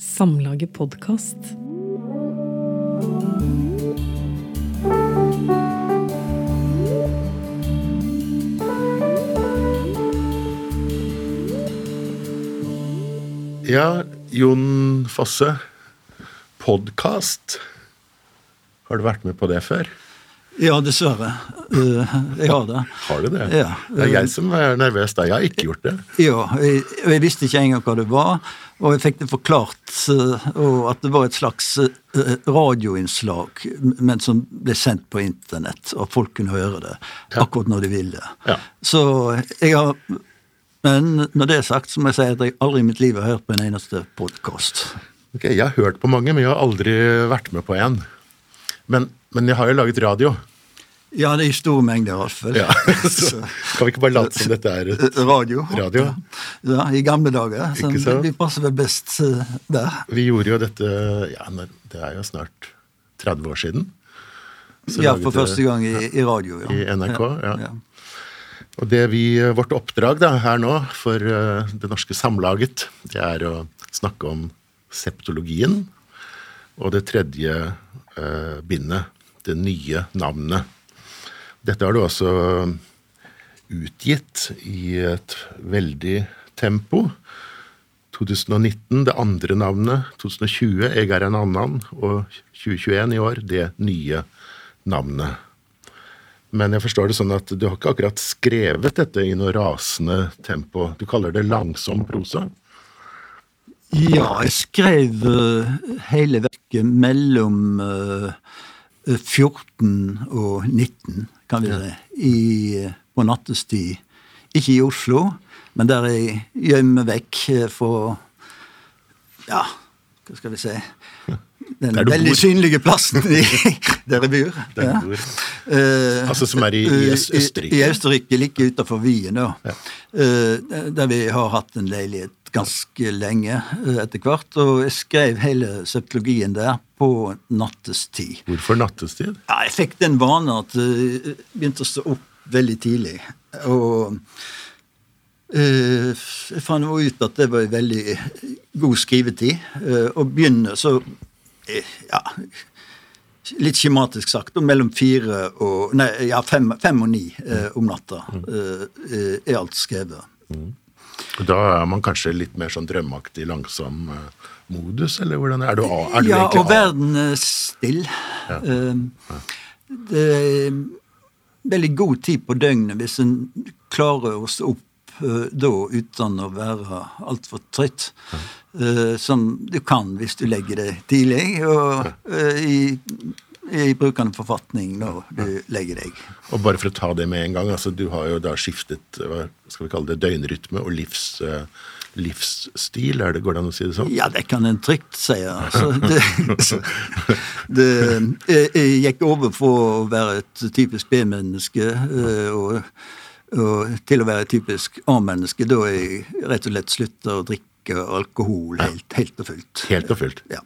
Samlaget podkast. Ja, Jon Fosse. Podkast. Har du vært med på det før? Ja, dessverre. Uh, jeg har det. Har du det? Ja. Det er jeg som er nervøs da. Jeg har ikke gjort det. Ja, jeg, jeg visste ikke engang hva det var. Og jeg fikk det forklart, uh, at det var et slags radioinnslag, men som ble sendt på internett, og folk kunne høre det akkurat når de ville. Ja. Så jeg har Men når det er sagt, så må jeg si at jeg aldri i mitt liv har hørt på en eneste podkast. Ok, jeg har hørt på mange, men jeg har aldri vært med på en. Men, men jeg har jo laget radio. Ja, det er i store mengder, iallfall. Ja, så kan vi ikke bare late som dette er et Radio. radio? Ja, I gamle dager. Så sant? Vi passer vel best uh, der. Vi gjorde jo dette ja, Det er jo snart 30 år siden. Så Ja, for første gang i, i radio. Ja. I NRK, ja. ja. Og det vi, vårt oppdrag da, her nå for eh, det norske samlaget, det er å snakke om septologien og det tredje eh, bindet, det nye navnet. Dette har du også utgitt i et veldig tempo. 2019 det andre navnet, 2020 Jeg er en annen, og 2021 i år det nye navnet. Men jeg forstår det sånn at du har ikke akkurat skrevet dette i noe rasende tempo. Du kaller det langsom prosa? ja, jeg skrev eh, hele verket mellom eh, 14 og 19, kan vi si, i, på nattestid. Ikke i Oslo, men der jeg gjemmer vekk eh, for Ja, hva skal vi si Den veldig synlige plassen i, der jeg bor. Der ja. bor. Eh, Altså som er i, i Østerrike? I, i Østerrike, like utenfor Wien, Ja. Uh, der vi har hatt en leilighet ganske lenge uh, etter hvert. Og jeg skrev hele septologien der på nattestid. Hvorfor nattestid? Ja, jeg fikk den vanen at jeg begynte å stå opp veldig tidlig. Og Uh, jeg fant ut at det var en veldig god skrivetid. Uh, å begynne så eh, Ja, litt skjematisk sagt, mellom fire og Nei, ja, fem, fem og ni eh, om natta eh, eh, er alt skrevet. Mm. Da er man kanskje litt mer sånn drømmeaktig langsom eh, modus, eller hvordan er du, er du ja, egentlig og verden er still. Eh, Det er veldig god tid på døgnet hvis en klarer å stå opp eh, da uten å være altfor trøtt. Eh, Som du kan hvis du legger det tidlig, og uh, i, i brukende forfatning når du legger deg. Og bare for å ta det med en gang, altså du har jo da skiftet hva skal vi kalle det, døgnrytme og livs, eh, livsstil, er det, går det an å si det sånn? Ja, det kan en trygt si. Altså. Det, det, jeg, gikk over for å være et typisk B-menneske og, og til å være et typisk A-menneske da jeg rett og slett slutta å drikke alkohol helt, helt og fullt. Helt og fullt. Ja.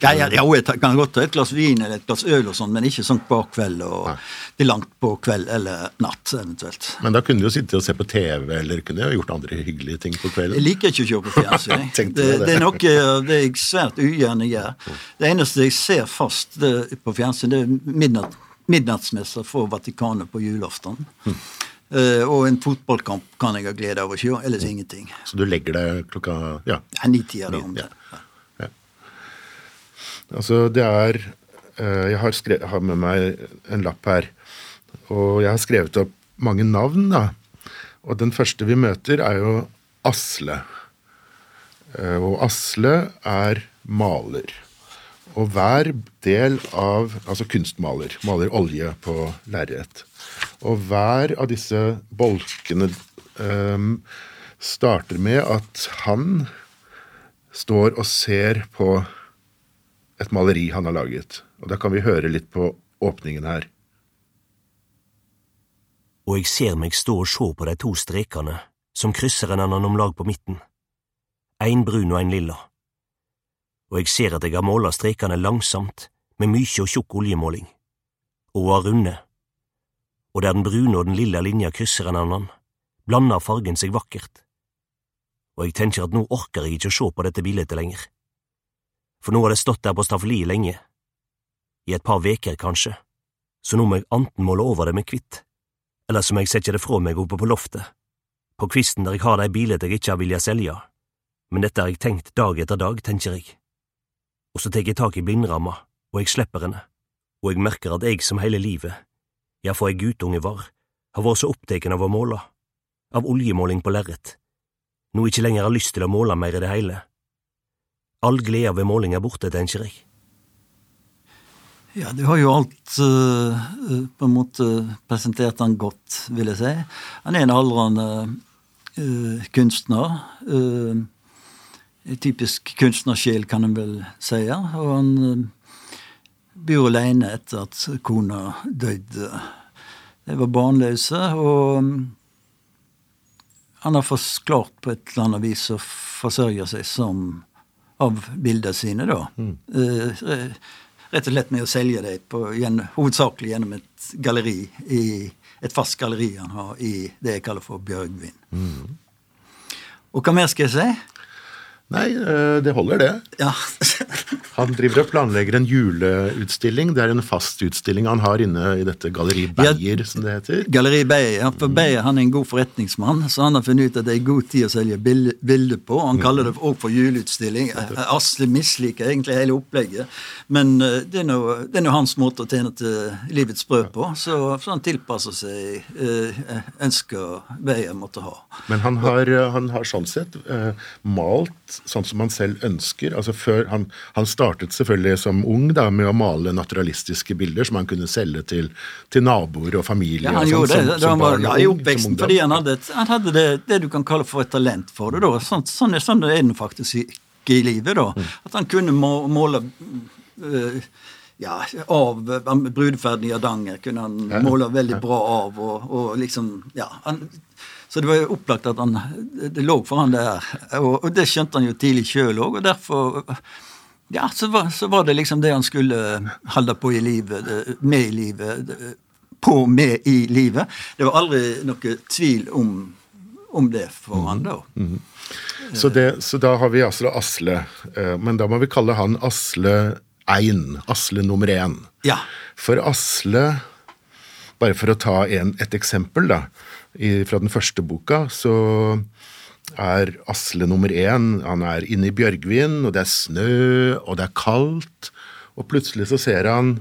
Ja, ja, ja, jeg kan godt ta et glass vin eller et glass øl, og sånn, men ikke sånn på kveld og til langt på kveld eller natt eventuelt. Men da kunne du jo sitte og se på TV, eller kunne jo gjort andre hyggelige ting på Jeg liker ikke å se på fjernsyn. Det, det. det er noe det jeg svært ugjerne gjør. Det eneste jeg ser fast det, på fjernsyn, det er midnatt, midnattsmesser for Vatikanet på julaften. Hm. Eh, og en fotballkamp kan jeg ha glede av å se, ellers ingenting. Så du legger deg klokka Ja. Ja, Ni-tida Ja. det. Altså, det er eh, Jeg har, skrevet, har med meg en lapp her, og jeg har skrevet opp mange navn, da. Og den første vi møter, er jo Asle. Eh, Og Asle er maler. Og hver del av Altså kunstmaler. Maler olje på lerret. Og hver av disse bolkene um, starter med at han står og ser på et maleri han har laget. Og Da kan vi høre litt på åpningen her. og jeg ser meg stå og se på de to strekene som krysser en annen om lag på midten, en brun og en lilla, og jeg ser at jeg har måla strekene langsamt med mykje og tjukk oljemåling, og har runde, og der den brune og den lilla linja krysser en annen, blander fargen seg vakkert, og jeg tenker at nå orker jeg ikke å se på dette bildet lenger. for nå har det stått der på staffeliet lenge. I et par veker, kanskje, så nå må jeg anten måle over det med kvitt, eller så må jeg sette det fra meg oppe på loftet, på kvisten der jeg har de bilene jeg ikke har vilja selge, men dette har jeg tenkt dag etter dag, tenker jeg. Og så tar jeg tak i blindramma, og jeg slipper henne, og jeg merker at jeg som hele livet, ja, for ei guttunge var, har vært så opptatt av å måle, av oljemåling på lerret, nå ikke lenger har lyst til å måle mer i det hele. All gleda ved måling er borte, tenker jeg. Ja, du har jo alt uh, på en måte presentert han godt, vil jeg si. Han er en aldrende uh, kunstner. Uh, typisk kunstnersjel, kan en vel si. Og han bor alene etter at kona døde. De var barnløse, og han har klart på et eller annet vis å forsørge seg som av bildene sine, da. Mm. Uh, rett og slett med å selge dem hovedsakelig gjennom et galleri, i, et fast galleri han har i det jeg kaller for Bjørgvin. Mm. Og hva mer skal jeg si? Nei, eh, det holder, det. Ja. han driver og planlegger en juleutstilling. Det er en fast utstilling han har inne i dette Galleri Beyer, ja, som det heter. Galleri Beyer, ja. For Beyer han er en god forretningsmann, så han har funnet ut at det er god tid å selge bilder på. Han kaller det òg for juleutstilling. Asle misliker egentlig hele opplegget, men eh, det er nå hans måte å tjene til livets brød på, så, så han tilpasser seg eh, ønsker Beyer måtte ha. Men han har, han har sånn sett eh, sånn som han selv ønsker. Altså før, han, han, startet selvfølgelig som ung da, med å male naturalistiske bilder som han kunne selge til, til naboer og familie. Ja, han sånn, gjorde det, som, som var, ja, i oppveksten, fordi han hadde, han hadde det, det, du kan kalle for et talent for det. da. Sånn, sånn, sånn er det faktisk ikke i livet. da. Mm. At han kunne måle øh, ja, av brudeferden i Hardanger kunne han måle veldig bra av. og, og liksom, ja, han så det var jo opplagt at han, det lå for han der. Og, og det skjønte han jo tidlig sjøl òg, og derfor ja, så var, så var, det liksom det han skulle holde på i livet, med i livet, på med i livet. Det var aldri noe tvil om, om det for mm. han da. Mm. Så, det, så, da har vi altså Asle, eh, men da må vi kalle han Asle 1. Asle nummer én. Ja. For Asle, bare for å ta en, et eksempel, da i, fra den første boka, så er Asle nummer én Han er inne i Bjørgvin, og det er snø, og det er kaldt. Og plutselig så ser han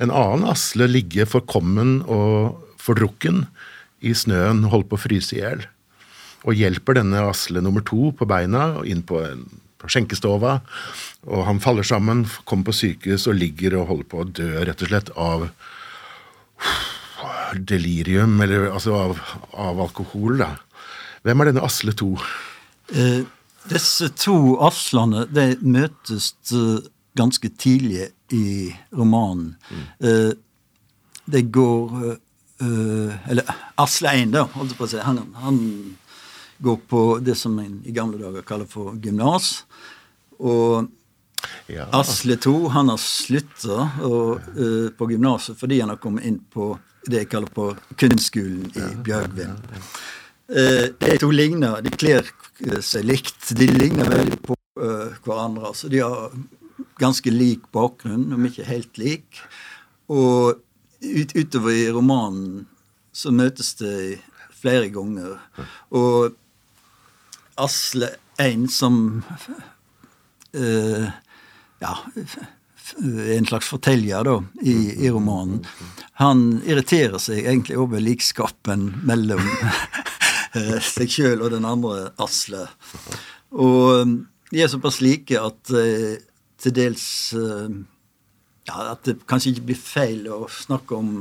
en annen Asle ligge forkommen og fordrukken i snøen, holdt på å fryse i hjel. Og hjelper denne Asle nummer to på beina og inn på, en, på skjenkestova. Og han faller sammen, kommer på sykehus og ligger og holder på å dø, rett og slett, av delirium, eller altså av, av alkohol, da. Hvem er denne Asle 2? Eh, disse to aslene de møtes uh, ganske tidlig i romanen. Mm. Eh, det går eh, Eller Asle 1, da, holdt jeg på å si. Han, han, går på det som en i gamle dager kaller for gymnas. Og ja. Asle 2 han har slutta uh, på gymnaset fordi han har kommet inn på det jeg kaller på kunstskolen i Bjørgvin. Eh, de to ligner, de kler seg likt. De ligner veldig på uh, hverandre. altså De har ganske lik bakgrunn, om ikke helt lik. Og ut, utover i romanen så møtes de flere ganger. Og Asle en som uh, ja, en slags forteller da, i, i, romanen. Han irriterer seg egentlig over likskapen mellom eh, seg sjøl og den andre Asle. Og um, de er såpass like at eh, til dels eh, ja, At det kanskje ikke blir feil å snakke om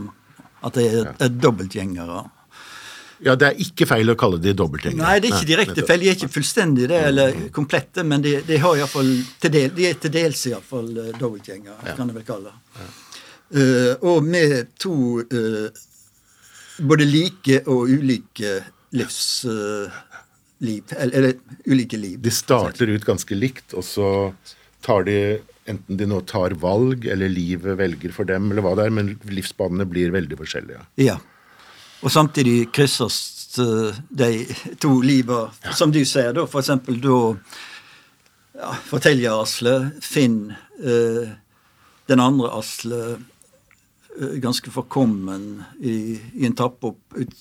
at de er, er dobbeltgjengere. Ja, Det er ikke feil å kalle de dobbeltgjengere. Nei, det er ikke direkte feil. De er ikke fullstendig det, eller komplette, men de, de, har i fall, til del, de er til dels iallfall uh, eh, dobbeltgjengere, ja. kan jeg vel kalle det. Ja. Uh, og med to uh, både like og ulike livsliv. Eller, eller, ulike liv. De starter ut ganske likt, og så tar de Enten de nå tar valg, eller livet velger for dem, eller hva det er, men livsbanene blir veldig forskjellige. Ja. Og samtidig krysses de to liva, som du sier, da, for eksempel da ja, fortellerasle. Finn eh, den andre Asle eh, ganske forkommen i, i en trapp opp ut,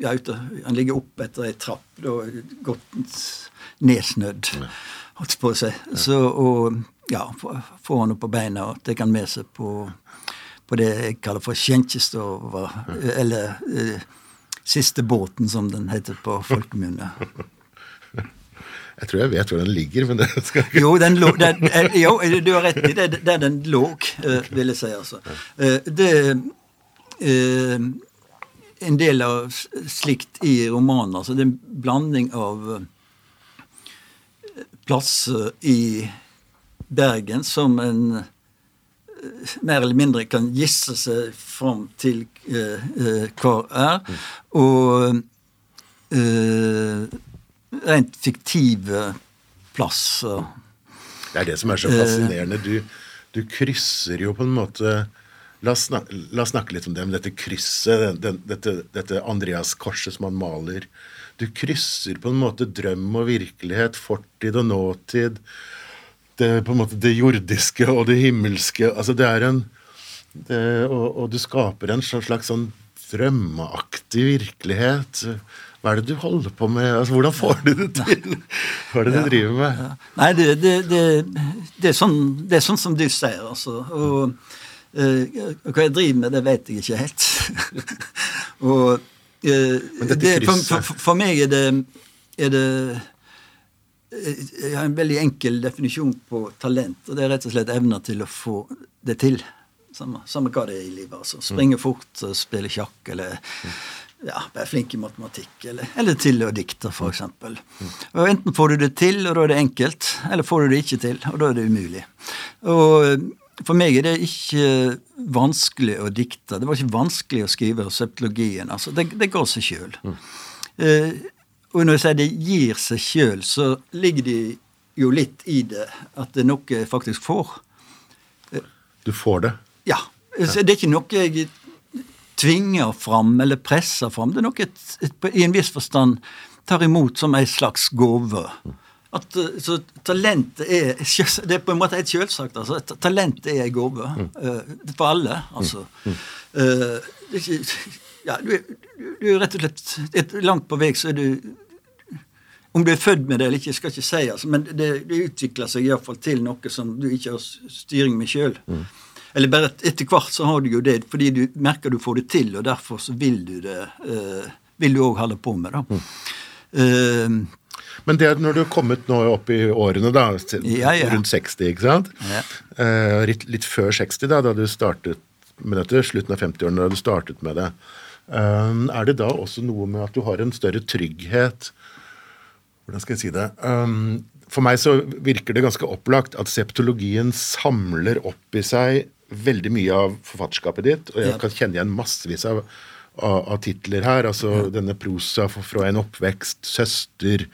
ja, ut, Han ligger opp etter ei trapp, da godt nedsnødd, holdt på å si. Så, og ja, får han opp på beina og tar han med seg på, på det jeg kaller for skjenkestova, eller eh, Siste båten, som den heter på folkemunne. Jeg tror jeg vet hvor den ligger, men det skal ikke Jo, den lå, den, eh, jo du har rett i det. Der den lå, eh, vil jeg si. altså. Det En del av slikt i romanen. altså Det er en blanding av plasser i Bergen som en mer eller mindre kan gisse seg fram til uh, uh, hva er. Og uh, rent fiktive plasser. Det er det som er så fascinerende. Du, du krysser jo på en måte La oss, snakke, la oss snakke litt om det, dette krysset, den, dette, dette Andreas-korset som han maler. Du krysser på en måte drøm og virkelighet, fortid og nåtid det, på en måte det jordiske og det himmelske. altså det er en det, og, og, du skaper en slags sånn drømmeaktig virkelighet. Hva er det du holder på med? Altså, hvordan får du det til? Hva er det ja, du driver med? Ja. Nei, det, det, det, det, er sånn, det er sånn som du sier, altså. Og uh, hva jeg driver med, det vet jeg ikke helt. og uh, for, for, for, meg er det, er det jeg har en veldig enkel definisjon på talent, og det er rett og slett evner til å få det til. Samme, samme hva det er i livet. altså. Springe mm. fort, spille sjakk, eller ja, være flink i matematikk. Eller, eller til å dikte, f.eks. Mm. Og Enten får du det til, og da er det enkelt, eller får du det ikke til, og da er det umulig. Og For meg er det ikke vanskelig å dikte. Det var ikke vanskelig å skrive septologien. altså, Det, det går seg sjøl. Mm. Eh, og når jeg sier det gir seg sjøl, så ligger det jo litt i det at det er noe jeg faktisk får. Du får det? Ja. Så det er ikke noe jeg tvinger fram eller presser fram. Det er noe jeg i en viss forstand tar imot som en slags gave. At, så talentet er Det er på en måte helt selvsagt. altså. Talentet er en gave mm. uh, for alle, altså. Mm. Uh, det er ikke ja, du er, du er, rett og slett et, Langt på vei så er du Om du er født med det eller ikke, skal ikke si, altså, men det, det utvikler seg iallfall til noe som du ikke har styring med sjøl. Mm. Eller bare etter hvert så har du jo det fordi du merker du får det til, og derfor så vil du det uh, vil du òg holde på med. da. Mm. Uh, men det er når du har kommet nå opp i årene, da, ja, ja. rundt 60, ikke sant? Ja. Uh, litt, litt, før 60, da, da du startet med dette, slutten av 50-årene, da du startet med det. Uh, er det da også noe med at du har en større trygghet Hvordan skal jeg si det? Um, for meg så virker det ganske opplagt at septologien samler opp i seg veldig mye av forfatterskapet ditt, og jeg kan kjenne igjen massevis av, av, av titler her. altså ja. Denne prosa fra en oppvekst, søster,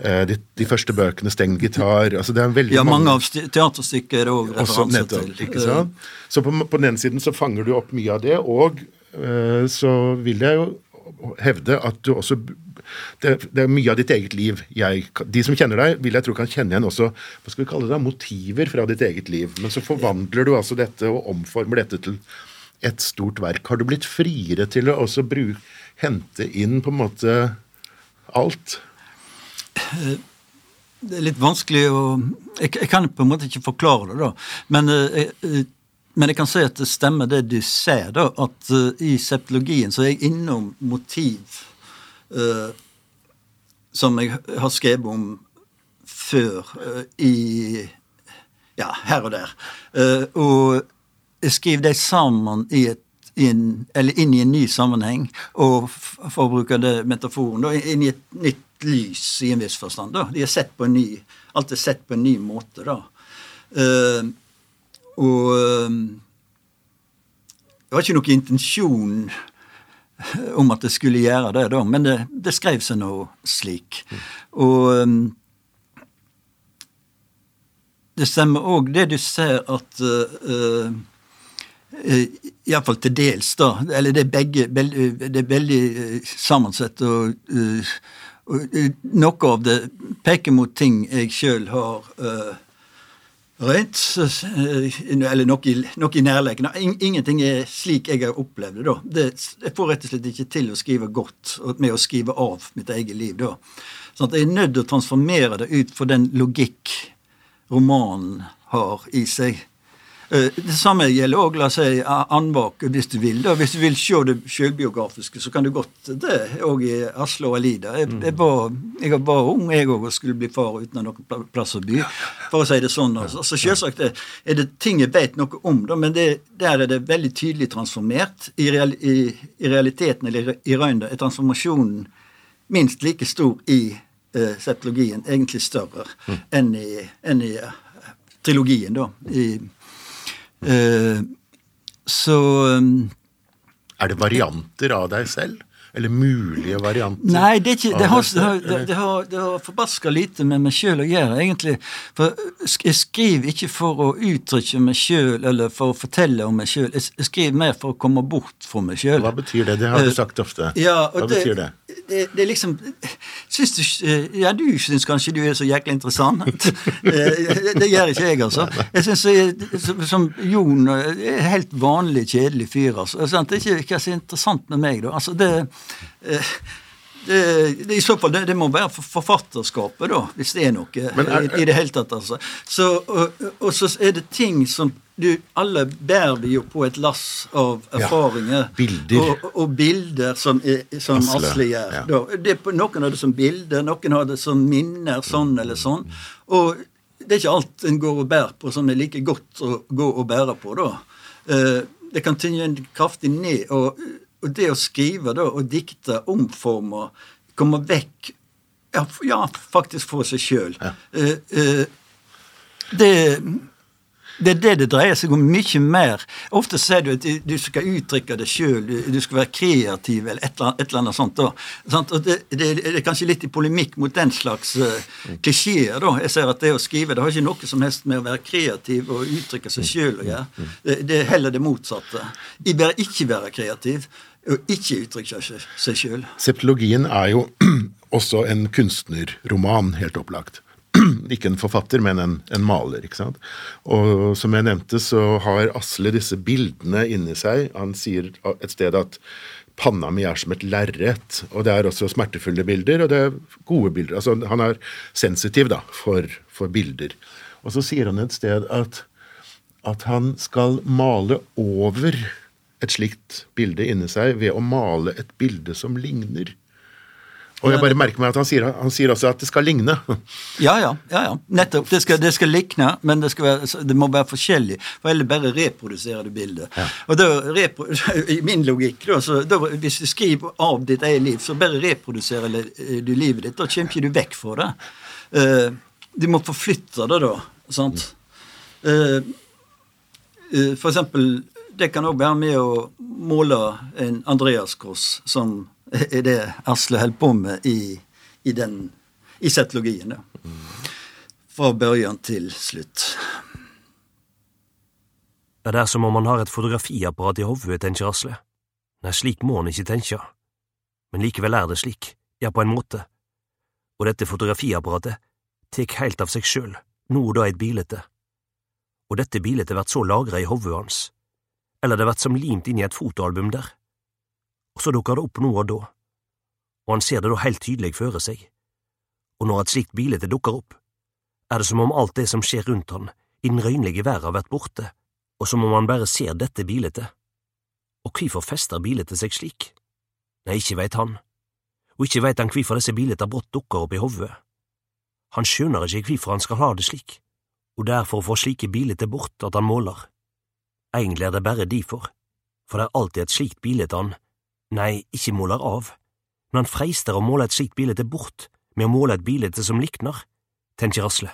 eh, de, de, første bøkene, Stengt gitar altså det er veldig Ja, mange, mange av teaterstykker og referanser til. Ikke sant? Så på, på, den ene siden så fanger du opp mye av det, og Eh, så vil jeg jo hevde at du også det, det, er mye av ditt eget liv. Jeg, de som kjenner deg, vil jeg tro kan kjenne igjen også hva skal vi kalle det, motiver fra ditt eget liv. Men så forvandler du altså dette og omformer dette til et stort verk. Har du blitt friere til å også bruke, hente inn på en måte alt? Det er litt vanskelig å Jeg, jeg kan på en måte ikke forklare det, da. Men jeg, eh, men jeg kan si at det stemmer det du ser, da, at uh, i septologien så er jeg innom motiv uh, som jeg har skrevet om før uh, i Ja, her og der. og jeg skriver dem sammen i et inn, eller inn i en ny sammenheng, og for å bruke det metaforen, da, inn i et nytt lys i en viss forstand. da. De er sett på en ny, alt er sett på en ny måte. da. Uh, og ehm, det var ikke noen intensjon om at det skulle gjøre det, da, men det, det skrev seg nå slik. Og ehm, det stemmer òg det du ser at uh, uh, Iallfall til dels, da. Eller det er begge Det er veldig sammensatt og, uh, og noe av det peker mot ting jeg sjøl har uh, røynt. Eller noe i, noe i nærleken. Ingenting er slik jeg har opplevd det. da. Det, jeg får rett og slett ikke til å skrive godt med å skrive av mitt eget liv. da. Sånn at jeg er nødt til å transformere det ut for den logikk romanen har i seg. Eh, det samme gjelder òg si, Andvak, hvis du vil. da, Hvis du vil se det selvbiografiske, så kan du godt det òg i Asle og Alida. Jeg, jeg, var, jeg var ung jeg òg og skulle bli far uten noen plass å by, for å si det sånn. Altså. Så Selvsagt er det ting jeg vet noe om, da, men det, der er det veldig tydelig transformert. I, real, i, i realiteten, eller i røynda, er transformasjonen minst like stor i uh, setologien, egentlig større, mm. enn i, enn i uh, trilogien, da. i Eh, så um, Er det varianter av deg selv? Eller mulige varianter? Nei, det, ikke, det, har, det, har, det har forbaska lite med meg sjøl å gjøre, egentlig. For jeg skriver ikke for å uttrykke meg sjøl eller for å fortelle om meg sjøl. Jeg skriver mer for å komme bort fra meg sjøl. Hva betyr det? Det har du eh, sagt ofte. Ja, Hva betyr det? Det, det, liksom syns du, eh, Ja, du syns kanskje du er så jæklig interessant. Eh, det gjør ikke jeg, altså. Jeg syns som Jon er helt vanlig, kjedelig fyr. altså. Det er ikke hva som er interessant med meg, da. Altså, det Eh, det, det, I så fall, det, det, må være forfatterskapet, da, hvis det er noe er, i, i, det hele tatt. altså. Så, og, og, så er det ting som du, Alle bærer vi jo på et lass av erfaringer. Ja, bilder. Og, og, bilder som, som Asle, Asle gjør. Ja. Det, noen har det som bilder, noen har det som minner, sånn eller sånn. Og det er ikke alt en går og bærer på som er like godt å gå og bære på, da. Eh, det kan tynge en kraftig ned. og og det å skrive da, og dikte, omforme, komme vekk Ja, faktisk få seg sjøl. Ja. Uh, uh, det det er det det dreier seg om, mye mer. Ofte sier du at du skal uttrykke det sjøl, du, skal være kreativ, eller et eller annet, sånt. Da. Og det, det, det, er kanskje litt i polemikk mot den slags uh, klisjeer. da. Jeg ser at det å skrive det har ikke noe som helst med å være kreativ og uttrykke seg sjøl å gjøre. Det, det, er heller det motsatte. I bare ikke være kreativ og ikke uttrykke seg sjøl. Septologien er jo også en kunstnerroman, helt opplagt. ikke en forfatter, men en, en, maler. ikke sant? Og som jeg nevnte, så har Asle disse bildene inni seg. Han sier et sted at panna mi er som et lerret. Og det er også smertefulle bilder, og det er gode bilder. Altså, han er sensitiv da, for, for bilder. Og så sier han et sted at, at han skal male over et slikt bilde inni seg ved å male et bilde som ligner. Og jeg bare merker meg at han sier, han sier også at det skal ligne. Ja, ja. ja, ja. Nettopp. Det skal, det skal likne, men det, være, det, må være forskjellig. For ellers bare reproduserer du bildet. Ja. Og da, repro, I min logikk, da, så, da, hvis du skriver av ditt eget liv, så bare reproduserer du livet ditt. Da kommer ikke du vekk fra det. Uh, du må forflytte det, da. Sant? Uh, uh, for eksempel, det kan òg være med å måle en Andreaskross som er det Asle holder på med i, i, den, i setologien. Fra børjan til slutt. Det er som om han har et fotografiapparat i hodet, tenker Asle. Nei, slik må han ikke tenke. Men likevel er det slik, ja, på en måte. Og dette fotografiapparatet tek heilt av seg sjøl, nå og da eit bilete. Og dette biletet vert så lagra i hodet hans, eller det vert som limt inn i et fotoalbum der og så dukker det opp nå og da, og han ser det da helt tydelig føre seg, og når et slikt bilde dukker opp, er det som om alt det som skjer rundt han i den røynlige verden har vært borte, og som om han bare ser dette bildet. Og hvorfor fester bildet seg slik? Nei, ikke veit han, og ikke veit han hvorfor disse bildene brått dukker opp i hodet. Han skjønner ikke hvorfor han skal ha det slik, og derfor er for å få slike bilder bort at han måler. Egentlig er det bare derfor, for det er alltid et slikt bilde han nei, ikke måler av, men han freister å måle et slikt bilde bort med å måle et bilde som likner, tenker Asle.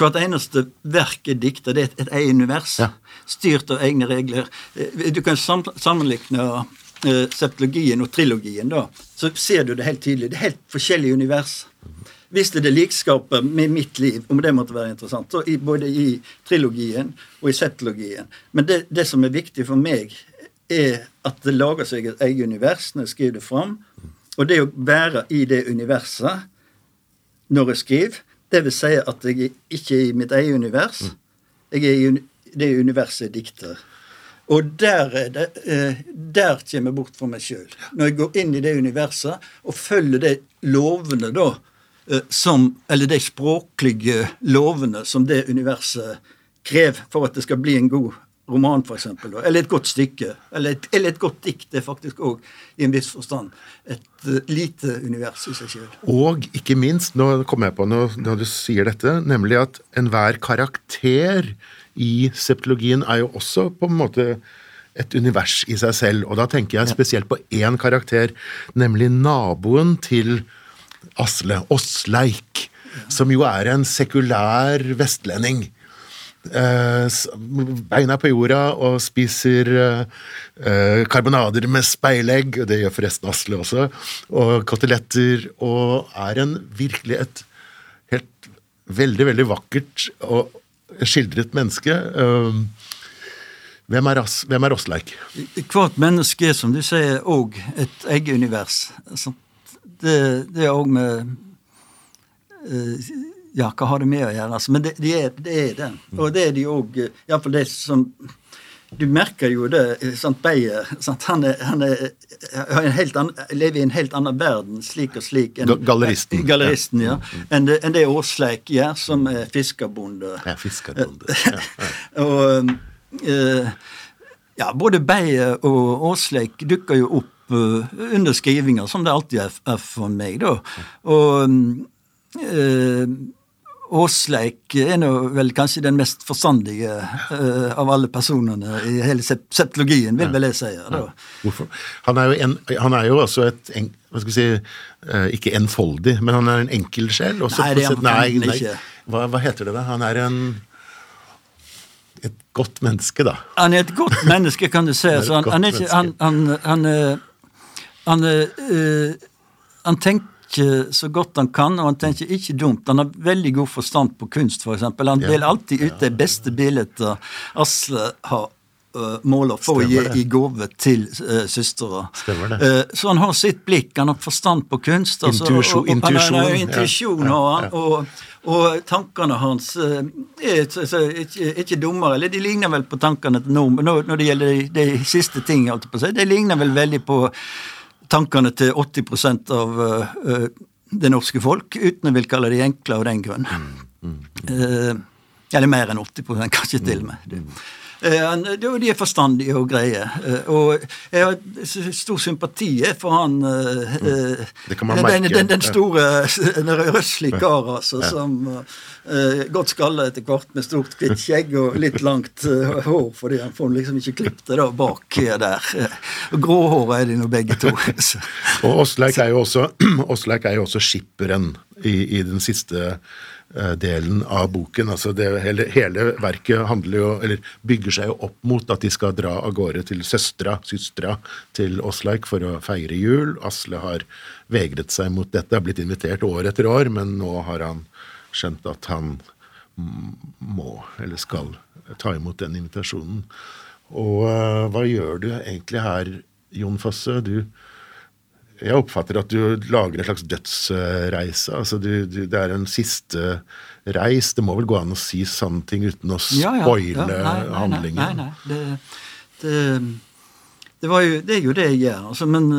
For eneste eneste verket dikter, det er et, et eget univers, ja. styrt av egne regler. Eh, du kan sammenlikne uh, septologien og trilogien, da. Så ser du det helt tydelig. Det er helt forskjellige univers. Hvis det er likskapet med mitt liv, om det måtte være interessant, så i, både i trilogien og i septologien. Men det, det som er viktig for meg, er at det lager seg et eget univers når jeg skriver det fram. Og det å være i det universet når jeg skriver, det vil si at jeg ikke er i mitt eget univers. Jeg er i det universet jeg dikter. Og der, det, eh, der kommer jeg bort fra meg sjøl. Når jeg går inn i det universet og følger de lovene, da, eh, som Eller de språklige lovene som det universet krever for at det skal bli en god roman, f.eks., eller et godt stykke, eller et, eller et godt dikt. Det er faktisk òg, i en viss forstand, et uh, lite univers i seg sjøl. Og ikke minst, nå kommer jeg på noe når du sier dette, nemlig at enhver karakter i septologien er jo også på en måte et univers i seg selv. Og da tenker jeg spesielt på én karakter, nemlig naboen til Asle, Åsleik, som jo er en sekulær vestlending. Eh, beina på jorda og spiser eh, karbonader med speilegg, det gjør forresten Asle også, og koteletter, og er en virkelig et helt veldig, veldig vakkert og skildret menneske. Um, hvem er, As, hvem er Osleik? Hvert menneske er, som du sier, òg et eget univers. Det, det er òg med Ja, hva har det med å gjøre? Altså, men det, det, er, det, er, det Og det er de òg Iallfall det som du merker jo det. Sant, Beyer sant, han, er, han er, annen, lever i en helt annen verden, slik og slik. En, galleristen. galleristen ja. ja. Enn det, en det Åsleik gjør, som er fiskerbonde. Ja, fiskerbonde. Ja, ja. og uh, ja, både Beyer og Åsleik dukker jo opp under skrivinga, som det alltid er, for meg, da. Og uh, Åsleik er nå vel kanskje den mest forstandige uh, av alle personene i hele septologien, vil vel jeg si. Hvorfor? Han er jo, en, han er jo også et en, hva skal vi si, uh, Ikke enfoldig, men han er en enkel sjel. Nei, det er han nei, nei, ikke. Hva, hva, heter det da? Han er en et godt menneske, da. Han er et godt menneske, kan du si. Han, han, er ikke Han, han, han, han, uh, han tenker ikke så godt han kan, og han tenker ikke dumt. Han har veldig god forstand på kunst, f.eks. Han deler alltid ut de beste bildene Asle har uh, måler for Stemmer å gi i gave til uh, søstera. Uh, så han har sitt blikk, han har forstand på kunst. Altså, intuisjon. Og, og, han har intuisjon, ja. ja. og, og tankene hans uh, er ikke, ikke dummere. Eller de ligner vel på tankene til nordmenn når, det gjelder de, de siste ting. Det ligner vel veldig på tankene til 80% av uh, det norske folk, uten å vil kalle de enkle av den grunn. Mm, mm, uh, eller mer enn 80% kanskje til og med. Mm. Eh, de er forstandige og greie. Eh, og jeg har stor sympati for han eh, kan man merke. Den, den, den store, røslige kar, altså, som godt skalla etter hvert med stort, hvitt skjegg og litt langt hår, fordi han får liksom ikke klippet det da bak der. Gråhåra er de nå begge to. og Åsleik er jo også, er jo også skipperen i, i den siste delen av boken. altså det, hele, hele, verket handler jo, eller bygger seg jo opp mot at de skal dra av gårde til søstera, søstera til Åsleik for å feire jul. Asle har vegret seg mot dette, har blitt invitert år etter år, men nå har han skjønt at han må, eller skal, ta imot den invitasjonen. Og uh, hva gjør du egentlig her, Jon Fosse? Du jeg oppfatter at du lager en slags dødsreise. altså du, du, Det er en siste reis. Det må vel gå an å si sanne ting uten å spoile ja, ja. ja, handlingen? Nei, nei. nei. Det, det, det, jo, det, er jo det jeg gjør. Altså, men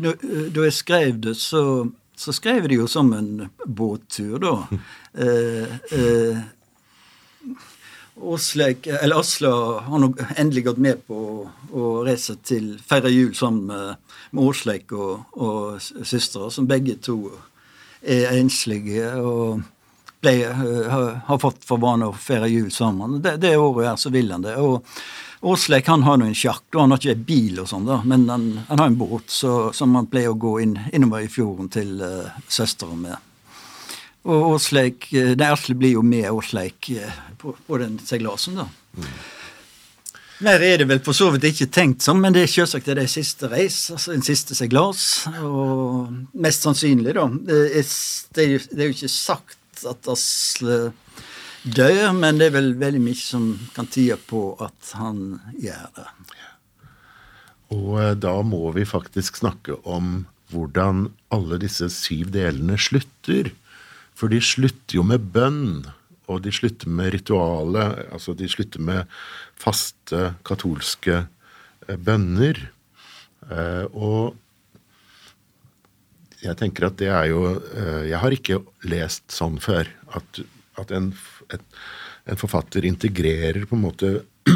da jeg skrev det, så, så skrev jeg det jo som en båttur, da. eh, eh, Åsleik, eller Asle har endelig gått med på å reise til feire jul sammen med med Åsleik og, og søstera, som begge to er enslige og ble, har, har, fått for vane å feire jul sammen. Det, det året her så vil han det. og Åsleik han har nå en sjakk, og han har ikke bil, og sånn da, men han, han, har en båt så, som han pleier å gå inn, innover i fjorden til uh, søstera med. Og Åsleik, uh, Ersle blir jo med Åsleik uh, på, på, den seilasen, da. Mm. Mer er det vel for så vidt ikke tenkt som, men det er selvsagt det er siste reis, altså en siste seglas. Og mest sannsynlig, da. Det er, jo, det er jo ikke sagt at Asle dør, men det er vel veldig mye som kan tyde på at han gjør det. Og eh, da må vi faktisk snakke om hvordan alle disse syv delene slutter. For de slutter jo med bønn, og de slutter med ritualet, altså de slutter med faste katolske eh, bønner. Eh, og jeg tenker at det er jo eh, Jeg har ikke lest sånn før. At, at en, et, en forfatter integrerer på en måte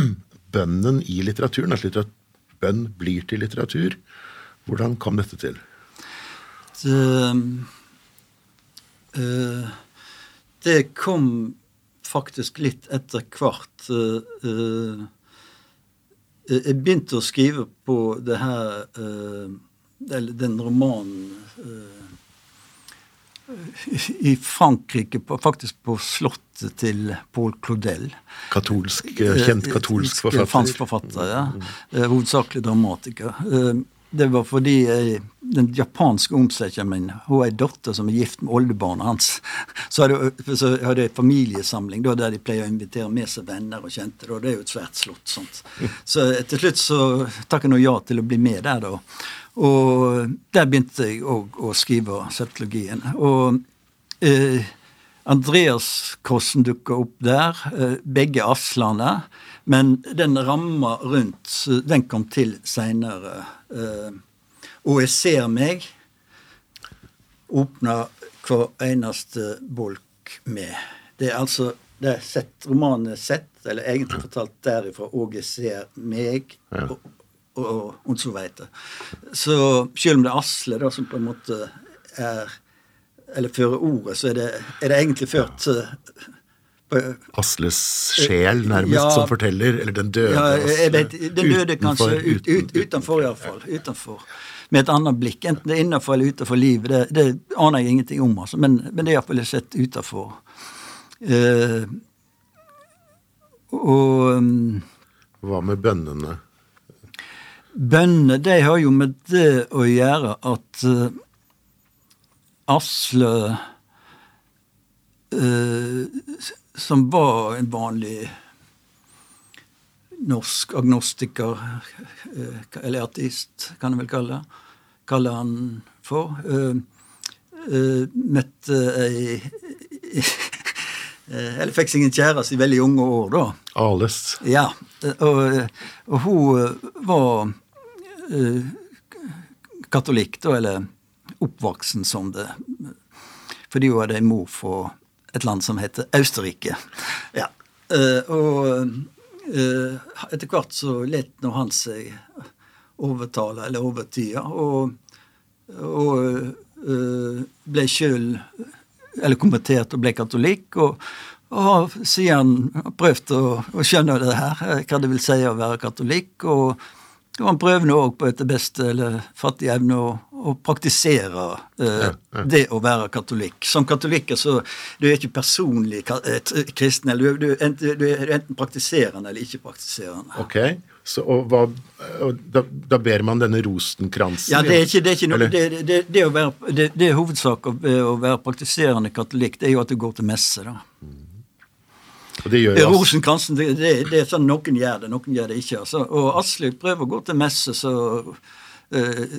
bønnen i litteraturen. At bønn blir til litteratur. Hvordan kom dette til? Det, det kom faktisk litt etter hvert. Uh, jeg begynte å skrive på det her Den romanen i Frankrike, på, faktisk på slottet til Paul Claudel. Katolsk, kjent katolsk forfatter. Fransk forfatter, ja. Hovedsakelig dramatiker. Det var fordi jeg, den japanske omsetteren min hun har ei datter som er gift med oldebarnet hans. Så hadde, så hadde jeg familiesamling da, der de pleier å invitere med seg venner og kjente. Og det er jo et svært slott. sånt. Så til slutt så takker jeg nå ja til å bli med der, da. Og der begynte jeg òg å skrive septologien. Og eh, Andreas Kossen dukka opp der. Eh, begge Aslane. Men den ramma rundt, den kom til seinere. Eh, og jeg ser meg åpna hver eneste bolk med. Det er altså det er sett, romanen er sett, eller egentlig fortalt derifra, og jeg ser meg. og, og og, og så veit det. Så selv om det er Asle da, som på en måte er Eller fører ordet, så er det, er det egentlig ført Asles sjel, nærmest, Ja. som forteller? Eller den døde ja, jeg vet, Asle? Den døde kanskje ut, ut, utenfor, iallfall. Utenfor. Med et annet blikk. Enten det er innenfor eller utenfor livet, det, det aner jeg ingenting om. altså, Men, men det er iallfall sett utenfor. Uh, og um, Hva med bønnene? Bønnene, de har jo med det å gjøre at eh, Asle eh, som var en vanlig norsk agnostiker, eh, eller ateist, kan jeg vel kalle, kalle han for, Uh, uh, møtte ei Eller fikk seg en kjæreste i veldig unge år, da. Ales. Ja, og, og hun var uh, katolikk, da, eller oppvoksen som det. Fordi hun hadde en mor fra et land som heter Austerrike. Ja, eh, og eh, etter hvert så lett nå han seg overtale, eller overtyde, og, og eh, ble sjøl eller konvertert og ble katolikk. og og siden prøvd å, å skjønne det her, hva det vil si å være katolikk. Og, og han prøver nå på etter beste eller fattig evne å, å praktisere eh, det å være katolikk. Som katolikker så du er ikke personlig eh, kristen. eller Du, du, du er enten praktiserende eller ikke praktiserende. Ok. Så, og hva, og da, da ber man denne rosenkransen? Ja, det er ikke, det er ikke noe, det, det, det, å være, det, det er hovedsak å, å være praktiserende katolikk, det er jo at du går til messe, da. Og det gjør Ja, jo Rosenkransen, det, er sånn noen gjør det, noen gjør det ikke. Altså. Og Asle prøver å gå til messe, så eh,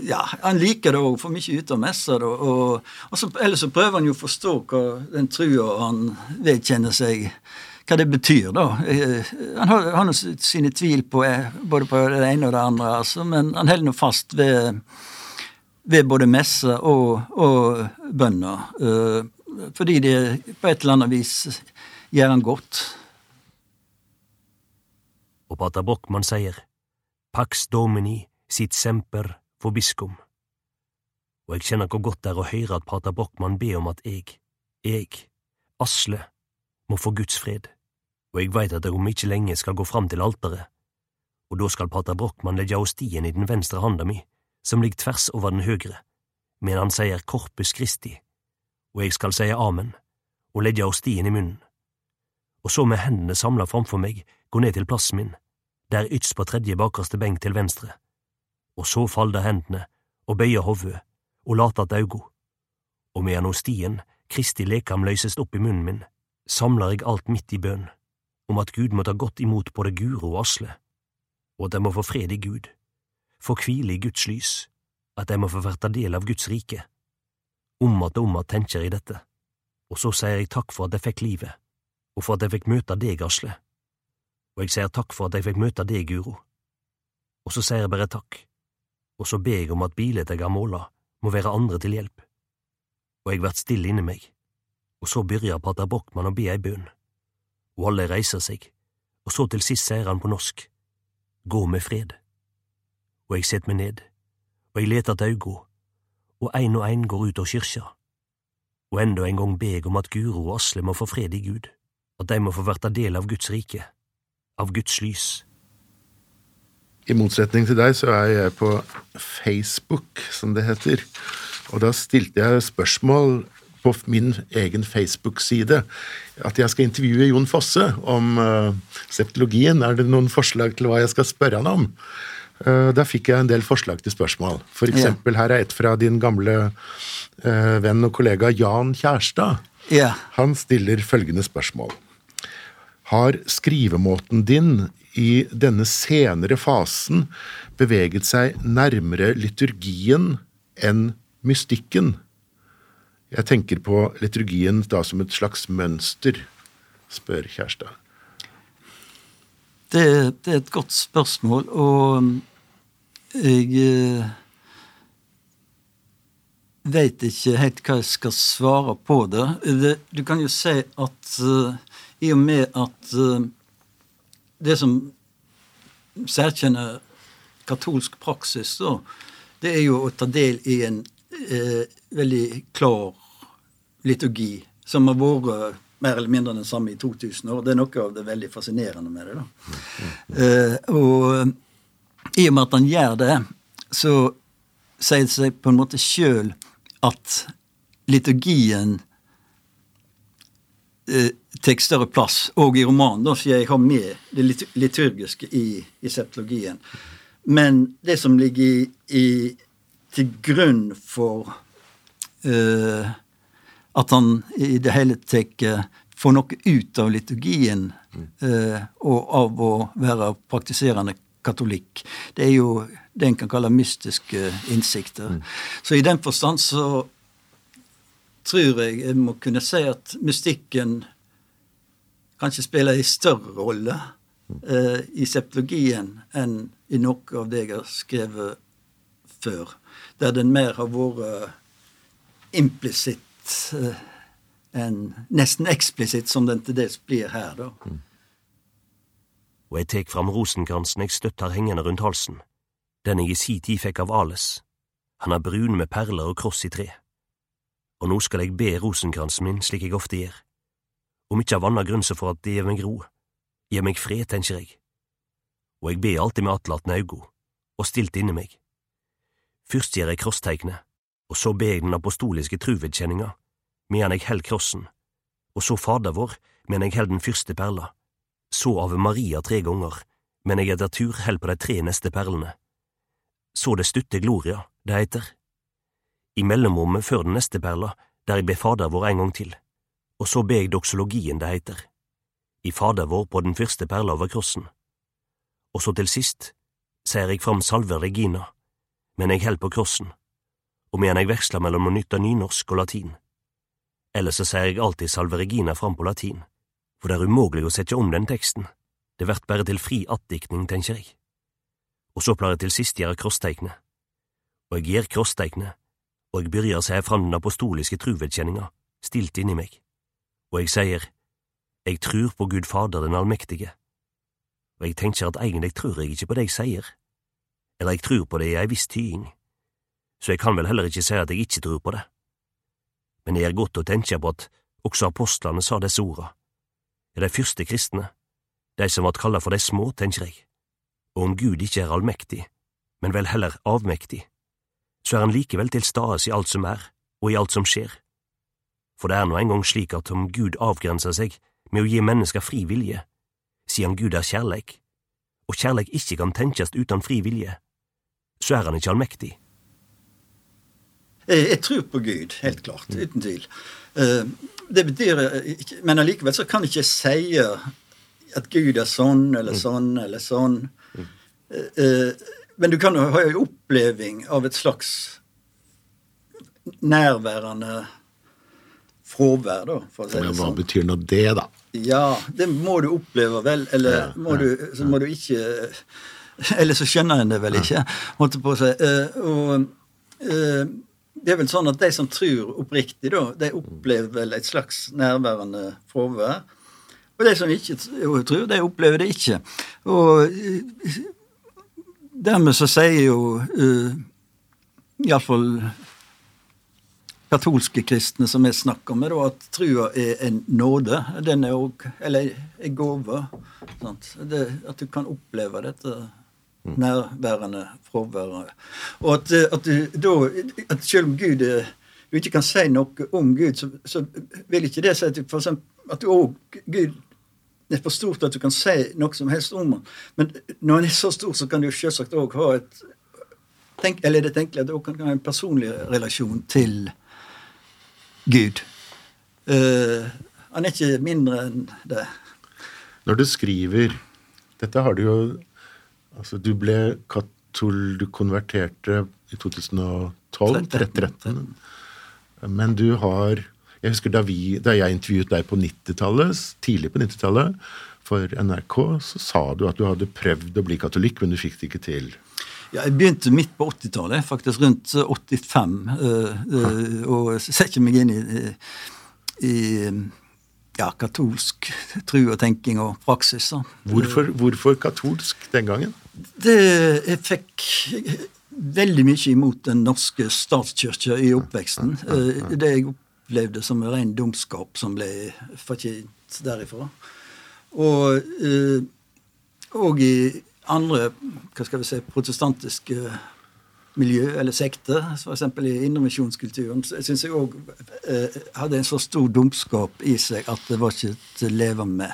Ja, han liker det òg, får mye ut av messa. Og, og så, ellers så prøver han jo å forstå hva den trua han vedkjenner seg, hva det betyr, da. Eh, han har, han har sine tvil på eh, både på det ene og det andre, altså, men han holder nå fast ved, ved både messa og, og bønner. Uh, fordi det på et eller annet vis gjør han godt. Og pater Brochmann sier Pax Domini sit semper vobiscum. Og jeg kjenner hvor godt det er å høre at pater Brochmann ber om at jeg, jeg, Asle, må få Guds fred, og jeg veit at jeg om ikke lenge skal gå fram til alteret, og da skal pater Brochmann legge ostien i den venstre handa mi, som ligger tvers over den høyre, men han sier Korpus Kristi, og jeg skal si amen, og legge ostien i munnen. Og så med hendene samla framfor meg gå ned til plassen min, der ytst på tredje bakerste benk til venstre, og så falde hendene og bøye hovudet og late att augo, og medan stien Kristi lekam, løysest opp i munnen min, samler jeg alt midt i bønn, om at Gud må ta godt imot både Guro og Asle, og at de må få fred i Gud, få hvile i Guds lys, at de må få verta del av Guds rike. Om att og om att tenker jeg dette, og så sier jeg takk for at jeg fikk livet, og for at jeg fikk møte deg, Asle, og jeg sier takk for at jeg fikk møte deg, Guro, og så sier jeg bare takk, og så ber jeg om at bilet jeg har måla, må være andre til hjelp, og jeg vert stille inni meg, og så begynner pater Brochmann å be ei bønn, og alle reiser seg, og så til sist sier han på norsk, Gå med fred, og jeg set meg ned, og jeg leter til auga, og ein og ein går ut av kyrkja, og enda en gang ber jeg om at Guro og Asle må få fred i Gud, at de må få verta del av Guds rike, av Guds lys. I motsetning til deg så er jeg på Facebook, som det heter. Og da stilte jeg spørsmål på min egen Facebook-side at jeg skal intervjue Jon Fosse om uh, septologien. Er det noen forslag til hva jeg skal spørre han om? Uh, da fikk jeg en del forslag til spørsmål. For eksempel, her er et fra din gamle uh, venn og kollega Jan Kjærstad. Ja. Han stiller følgende spørsmål. Har skrivemåten din i denne senere fasen beveget seg nærmere liturgien enn mystikken? Jeg tenker på liturgien da som et slags mønster, spør Kjærstad. Det, det er et godt spørsmål, og jeg eh, veit ikke helt hva jeg skal svare på det. du kan jo si at uh, i og med at uh, det som særkjenner katolsk praksis, da, det er jo å ta del i en eh, veldig klar liturgi, som har vært mer eller mindre den samme i 2000 år. Det er noe av det veldig fascinerende med det. da. og i og med at han gjør det, så sier det seg på en måte sjøl at liturgien eh, tar større plass, òg i romanen, da, så jeg har med det liturgiske i, i septologien. Men det som ligger i, i, til grunn for eh, at han i det hele tatt får noe ut av liturgien eh, og av å være praktiserende katolikk. Det er jo det en kan kalle mystiske innsikter. Mm. Så i den forstand så tror jeg jeg må kunne si at mystikken kanskje spiller en større rolle eh, i septologien enn i noe av det jeg har skrevet før. Der den mer har vært implisitt eh, enn nesten eksplisitt, som den til dels blir her, da. Mm. Og jeg tek fram rosenkransen jeg støtter hengende rundt halsen, den jeg i si tid fikk av Ales. Han er brun med perler og kross i tre. Og nå skal jeg be rosenkransen min slik jeg ofte gjør. Om ikke av annen grunn så for at det gir meg ro, gir meg fred, tenker jeg. Og jeg ber alltid med atlatne augo, og stilt inni meg. Først gjør jeg krossteiknet, og så ber jeg den apostoliske truvedkjenninga, medan jeg held krossen, og så Fader vår, medan jeg held den første perla, så Ave Maria tre ganger, men jeg etter tur held på de tre neste perlene. Så det stutte Gloria, det heiter. I mellomrommet før den neste perla, der jeg ber Fader vår en gang til, og så ber jeg doksologien, det heiter. I Fader vår på den første perla over krossen. Og så til sist sier jeg fram Salver Regina, men jeg held på krossen og medan jeg veksler mellom å nytte nynorsk og latin. Ellers så sier jeg alltid Salver Regina fram på latin, for det er umulig å sette om den teksten, det vert bare til fri attdiktning, tenker jeg. Og så pleier jeg til sist gjøre krossteiknet. Og jeg gir krossteiknet, og jeg å si fram den apostoliske truvedkjenninga, stilt inni meg, og jeg sier, jeg trur på Gud Fader den allmektige, og jeg tenker at egentlig tror jeg ikke på det jeg sier, eller jeg tror på det i ei viss tying, så jeg kan vel heller ikke si at jeg ikke tror på det. Men det er godt å tenke på at også apostlene sa disse orda. er de første kristne, de som vart kalla for de små, tenker jeg. Og om Gud ikke er allmektig, men vel heller avmektig, så er han likevel til stades i alt som er, og i alt som skjer. For det er nå engang slik at om Gud avgrenser seg med å gi mennesker fri vilje, siden Gud er kjærleik, og kjærleik ikke kan tenkes uten fri vilje, så er han ikke allmektig. Jeg, jeg tror på Gud, helt klart. Mm. Uten tvil. Uh, det betyr Men allikevel så kan jeg ikke si at Gud er sånn eller mm. sånn eller sånn. Uh, men du kan jo ha en oppleving av et slags nærværende fravær, da, for å si Ja, det hva sånn. betyr nå det, da? Ja, det må du oppleve, vel. Eller må du, så må du ikke Eller så skjønner en det vel ikke, holdt jeg på å si. Eh, og eh, det er vel sånn at de som tror oppriktig, da, de opplever vel et slags nærværende fravær. Og de som ikke tror, de opplever det ikke. Og eh, dermed så sier jo uh, iallfall katolske kristne som jeg snakker med, da, at trua er en nåde. Den er òg Eller en gave. Det, at du kan oppleve dette nærværende fraværet. Og at, eh, at du da at Selv om Gud er, du ikke kan si noe om Gud, så, så vil ikke det si at du, for eksempel, at du òg Gud er for stort at du kan si noe som helst om den. Men når den er så stor, så kan du selvsagt òg ha et tenk, Eller er det tenkelig at du òg kan ha en personlig relasjon til Gud. Uh, han er ikke mindre enn det. Når du skriver Dette har du jo Altså, du ble katol... Du konverterte i 2012? 13. 13. Men du har Jeg husker da, vi, da jeg intervjuet deg på 90-tallet, tidlig på 90-tallet, for NRK, så sa du at du hadde prøvd å bli katolikk, men du fikk det ikke til. Ja, jeg begynte midt på 80-tallet, faktisk rundt eh, 85, øh, øh, og setter meg inn i, i ja, katolsk tro og tenking og praksis. Hvorfor, hvorfor katolsk den gangen? Det, jeg fikk veldig mye imot den norske statskirka i oppveksten. Eh, Det jeg opplevde som en ren dumskap som ble fortjent derifra. Og, eh, og i andre hva skal vi si, protestantiske miljø eller sekter, f.eks. i indremisjonskulturen, syns jeg òg eh, hadde en så stor dumskap i seg at det var ikke til å leve med.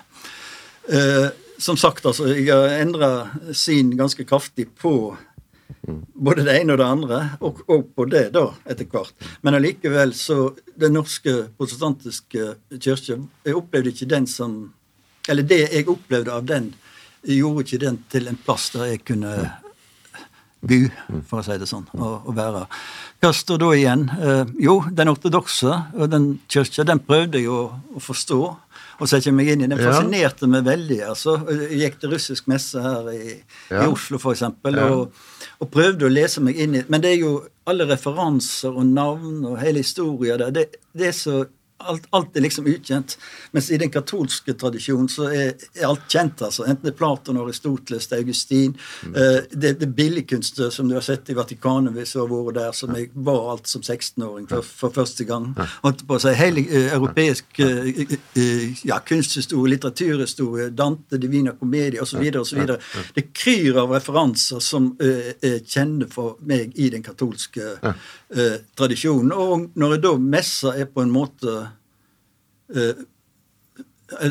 Eh, som sagt, altså, jeg har endra syn ganske kraftig på både det ene og det andre, og, og på det da, etter hvert. Men allikevel så Den norske protestantiske kirke Jeg opplevde ikke den som Eller det jeg opplevde av den, gjorde ikke den til en plass der jeg kunne bo, for å si det sånn, og, og være. Hva står da igjen? Eh, jo, den ortodokse og den kirka, den prøvde jeg å, å forstå og sette meg inn i. Den fascinerte meg veldig. altså. Jeg gikk til russisk messe her i, i Oslo, Ja. og, og prøvde å lese meg inn i Men det er jo alle referanser og navn og hele historia der. Det, det er så alt, alt er liksom ukjent. Mens i den katolske tradisjonen så er, er alt kjent. altså. Enten det er Platon, Aristoteles, det er Augustin. Eh, det, det billedkunster som du har sett i Vatikanet hvis du har vært der, som jeg var alt som 16-åring for, for første gang. Holdt på å si Hele uh, europeisk uh, uh, ja, kunsthistorie, litteraturhistorie, Dante, Divina Comedia osv. osv. Det kryr av referanser som er kjenne for meg i den katolske tradisjonen. Og når jeg da messa er på en måte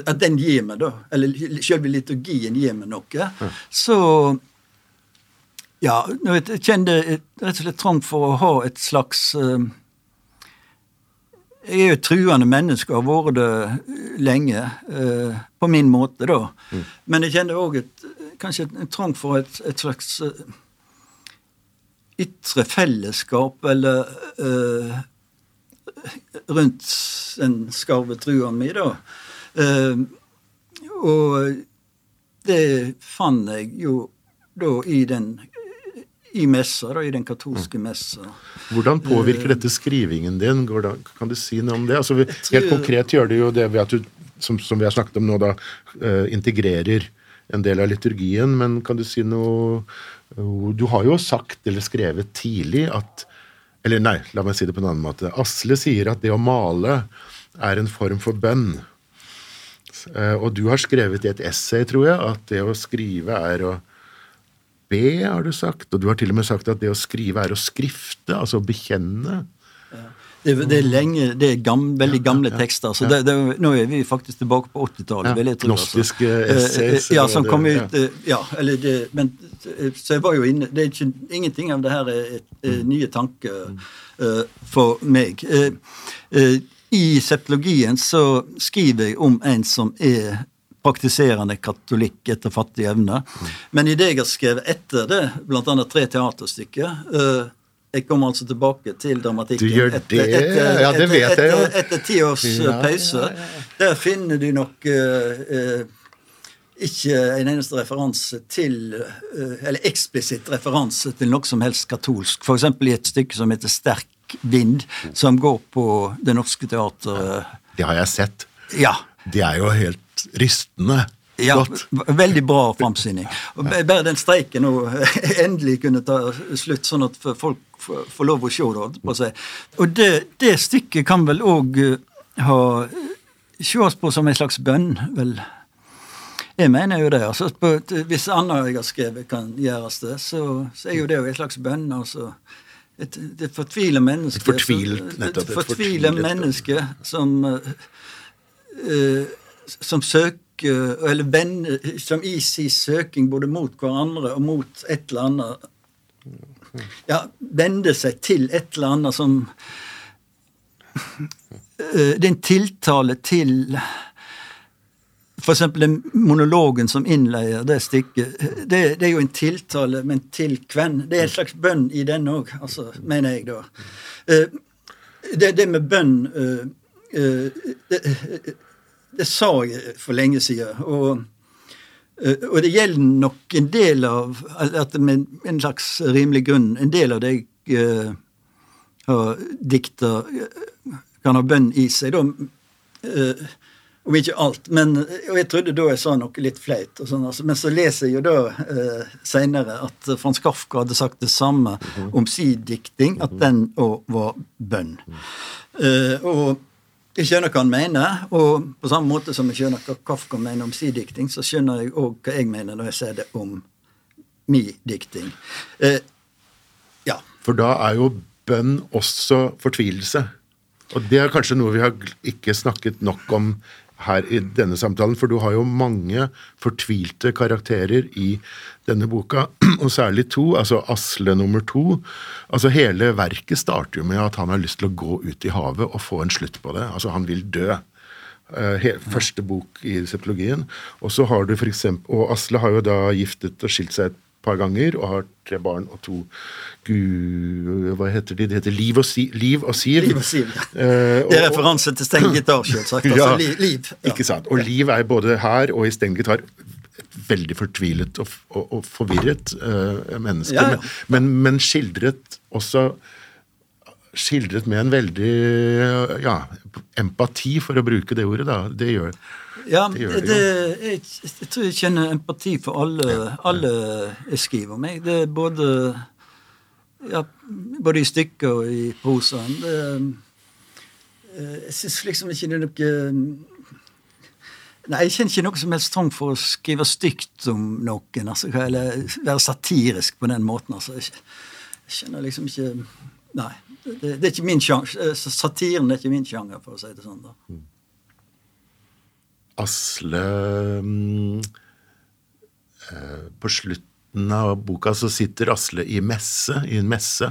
at den gir meg, da, eller selve liturgien gir meg noe, så Ja, jeg kjente rett og slett trang for å ha et slags eh, Jeg er jo et truende menneske og har vært det lenge, eh, på min måte, da. Men jeg kjente òg kanskje en trang for et, et slags eh, ytre fellesskap, eller eh, rundt den skarve trua mi, da. Eh, og det fant jeg jo da i den i messa, da, i den katolske messa. Hvordan påvirker dette skrivingen din? Da, kan du si noe om det? Altså, helt konkret gjør det jo det ved at du, som, som vi har snakket om nå, da eh, integrerer en del av liturgien, men kan du si noe eh, Du har jo sagt eller skrevet tidlig at Eller nei, la meg si det på en annen måte. Asle sier at det å male er en form for bønn. Eh, Og du har skrevet i et essay, tror jeg, at det å skrive er å be, har du sagt. Og du har til og med sagt at det å skrive er å skrifte, altså å bekjenne. Det, er- det er lenge, det er gamle, veldig gamle tekster. så det, det, Nå er vi faktisk tilbake på 80-tallet. Ja, vil gnostiske Eh, essays, eh, Ja, som kom ut eh, Ja, eller det Men eh, så jeg var jo inne Det er ikke Ingenting av det her er et, Mm. eh, nye tanker uh, for meg. Uh, uh, I septologien så skriver jeg om en som er praktiserende katolikk etter fattig evne. Men i det jeg har skrevet etter det, annet tre teaterstykker Jeg kommer altså tilbake til dramatikken. Du gjør det? Ja, det vet jeg jo. Etter, etter ti års Ja, pause. ja, ja. Der finner du nok uh, uh, ikke en eneste referanse til uh, Eller eksplisitt referanse til noe som helst katolsk. F.eks. i et stykke som heter Sterk vind, som går på Det Norske Teatret. Det har jeg sett. Ja. Det er jo helt rystende Ja, veldig bra framsyning. Bare den streiken nå endelig kunne ta slutt, sånn at folk f- får lov å se seg. Og det, det stykket kan vel òg ha sees på som en slags bønn, vel. Jeg mener jo det. altså på, Hvis annet jeg har skrevet kan gjøres det, så, så er jo det jo en slags bønn. altså et, det fortviler mennesket. Et fortvilt, nettopp, et Et fortvilet, menneske som eh, eh, som søker Eller venner som i sin søking både mot hverandre og mot et eller annet Ja, vende seg til et eller annet som eh, Det er en tiltale til eksempel den monologen som innleier det stykket, det, det er jo en tiltale, men til hvem? Det er en slags bønn i den òg, altså, mener jeg da. Eh, Det, det med bønn eh, det, det sa jeg for lenge siden. Og, og det gjelder nok en del av at med en slags rimelig grunn En del av det jeg uh, har dikta, eh, kan ha bønn i seg. da, eh, om ikke alt. Men, og jeg trodde da jeg sa noe litt flaut. sånn, altså, Men så leser jeg jo da eh, seinere at Frans Kafka hadde sagt det samme om si dikting, at den òg var bønn. Eh, og jeg skjønner hva han mener, og på samme måte som jeg skjønner hva Kafka mener om si dikting, så skjønner jeg òg hva jeg mener når jeg sier det om mi dikting. Eh, ja. For da er jo bønn også fortvilelse. Og det er kanskje noe vi har ikke snakket nok om her i denne samtalen, for du har jo mange fortvilte karakterer i denne boka, og særlig to, altså Asle nummer to. Altså Hele verket starter jo med at han har lyst til å gå ut i havet og få en slutt på det. Altså Han vil dø. Eh, første bok i septologien. Og så har du for eksempel, og Asle har jo da giftet og skilt seg par ganger og har tre barn og to gu... Hva heter de? Det heter Liv og, si, Liv og Siv. Liv og Siv, ja. Eh, Det er referanse til Steng Gitar, selvsagt. Altså, Ja, liv. liv. Ja. Ikke sant. Og Liv er både her og i Steng Gitar veldig fortvilet og, og, og forvirret eh, menneske. Ja, ja. Men, men, men skildret også Skildret med en veldig ja, empati, for å bruke det ordet. da. Det gjør Ja, Det gjør det, det jeg, jeg tror jeg kjenner empati for alle, alle jeg skriver om. Jeg. Det er både, ja, både i stykker og i prosaen. Eh, jeg syns liksom ikke det er noe Nei, jeg kjenner ikke noe som helst trang for å skrive stygt om noen. Altså, eller være satirisk på den måten. Altså. Jeg, jeg kjenner liksom ikke Nei. Det, det er ikke min sjanger. Satiren er ikke min sjanger, for å si det sånn. da. Asle mm, eh, På slutten av boka så sitter Asle i messe, i en messe.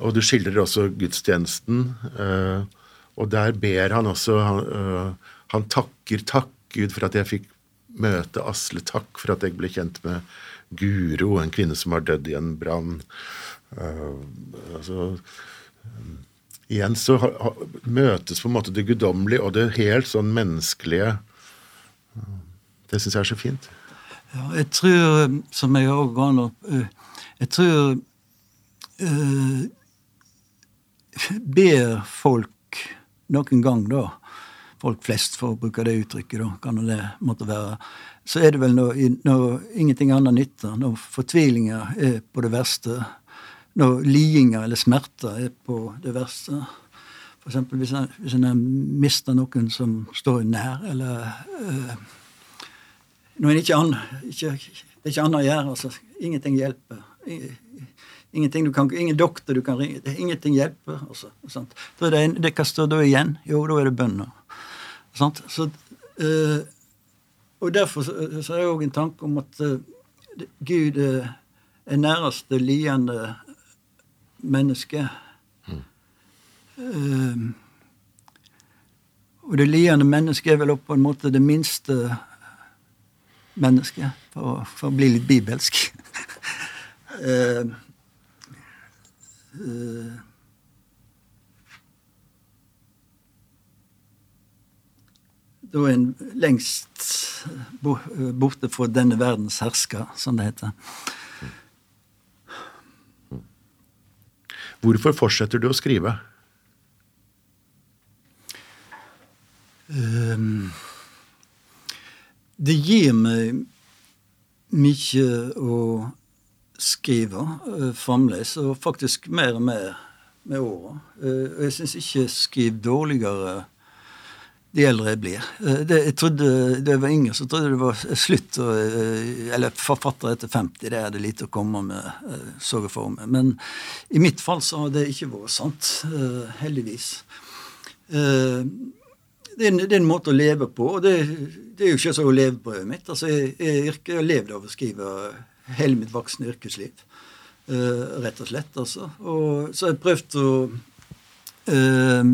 Og du skildrer også gudstjenesten. eh, og der ber han også han, eh, han takker takk Gud for at jeg fikk møte Asle. Takk for at jeg ble kjent med Guro, en kvinne som har dødd i en brann. Uh, altså, igjen så ha, ha, møtes på en måte det guddommelige og det helt sånn menneskelige. Det syns jeg er så fint. Ja, jeg tror, som jeg òg ga nå eh, Jeg tror eh, Ber folk noen gang, da, folk flest, for å bruke det uttrykket, da, kan det måtte være, så er det vel når, når ingenting annet nytter, når fortvilinga er på det verste, når lidinga eller smerter er på det verste. Eksempel hvis en, hvis en mister noen som står nær, eller eh, når en ikke an, ikke, det ikke annet å gjøre. altså. Ingenting hjelper. Ingenting du kan, ingen doktor du kan ringe. det- Ingenting hjelper. altså. Sant? Da er det, det hva står da igjen? Jo, da er det bønder. Sant? Så, eh, og derfor så, så er det òg en tanke om at eh, Gud eh, er næreste lidende menneske. Eh, og det lidende mennesket er vel på en måte det minste mennesket, for, for å bli litt bibelsk. uh, uh, da er en lengst borte fra denne verdens hersker, som det heter. Hvorfor fortsetter du å skrive? Det gir meg mye å skrive uh, fremdeles, og faktisk mer og mer med åra. Uh, jeg syns ikke jeg skriver dårligere de eldre jeg blir. Uh, det, jeg trodde, Da jeg var yngre, så trodde jeg det var slutt Eller forfatter etter 50, det hadde lite å komme med, så jeg for meg. Men i mitt fall så har det ikke vært sant. heldigvis. Det er, en, det er, en, måte å leve på, og det, det er jo ikke så å levebrødet mitt. Altså, jeg, jeg, jeg, har levd av å skrive hele mitt voksne yrkesliv. Uh, rett og slett, altså. Og så har jeg prøvd å uh,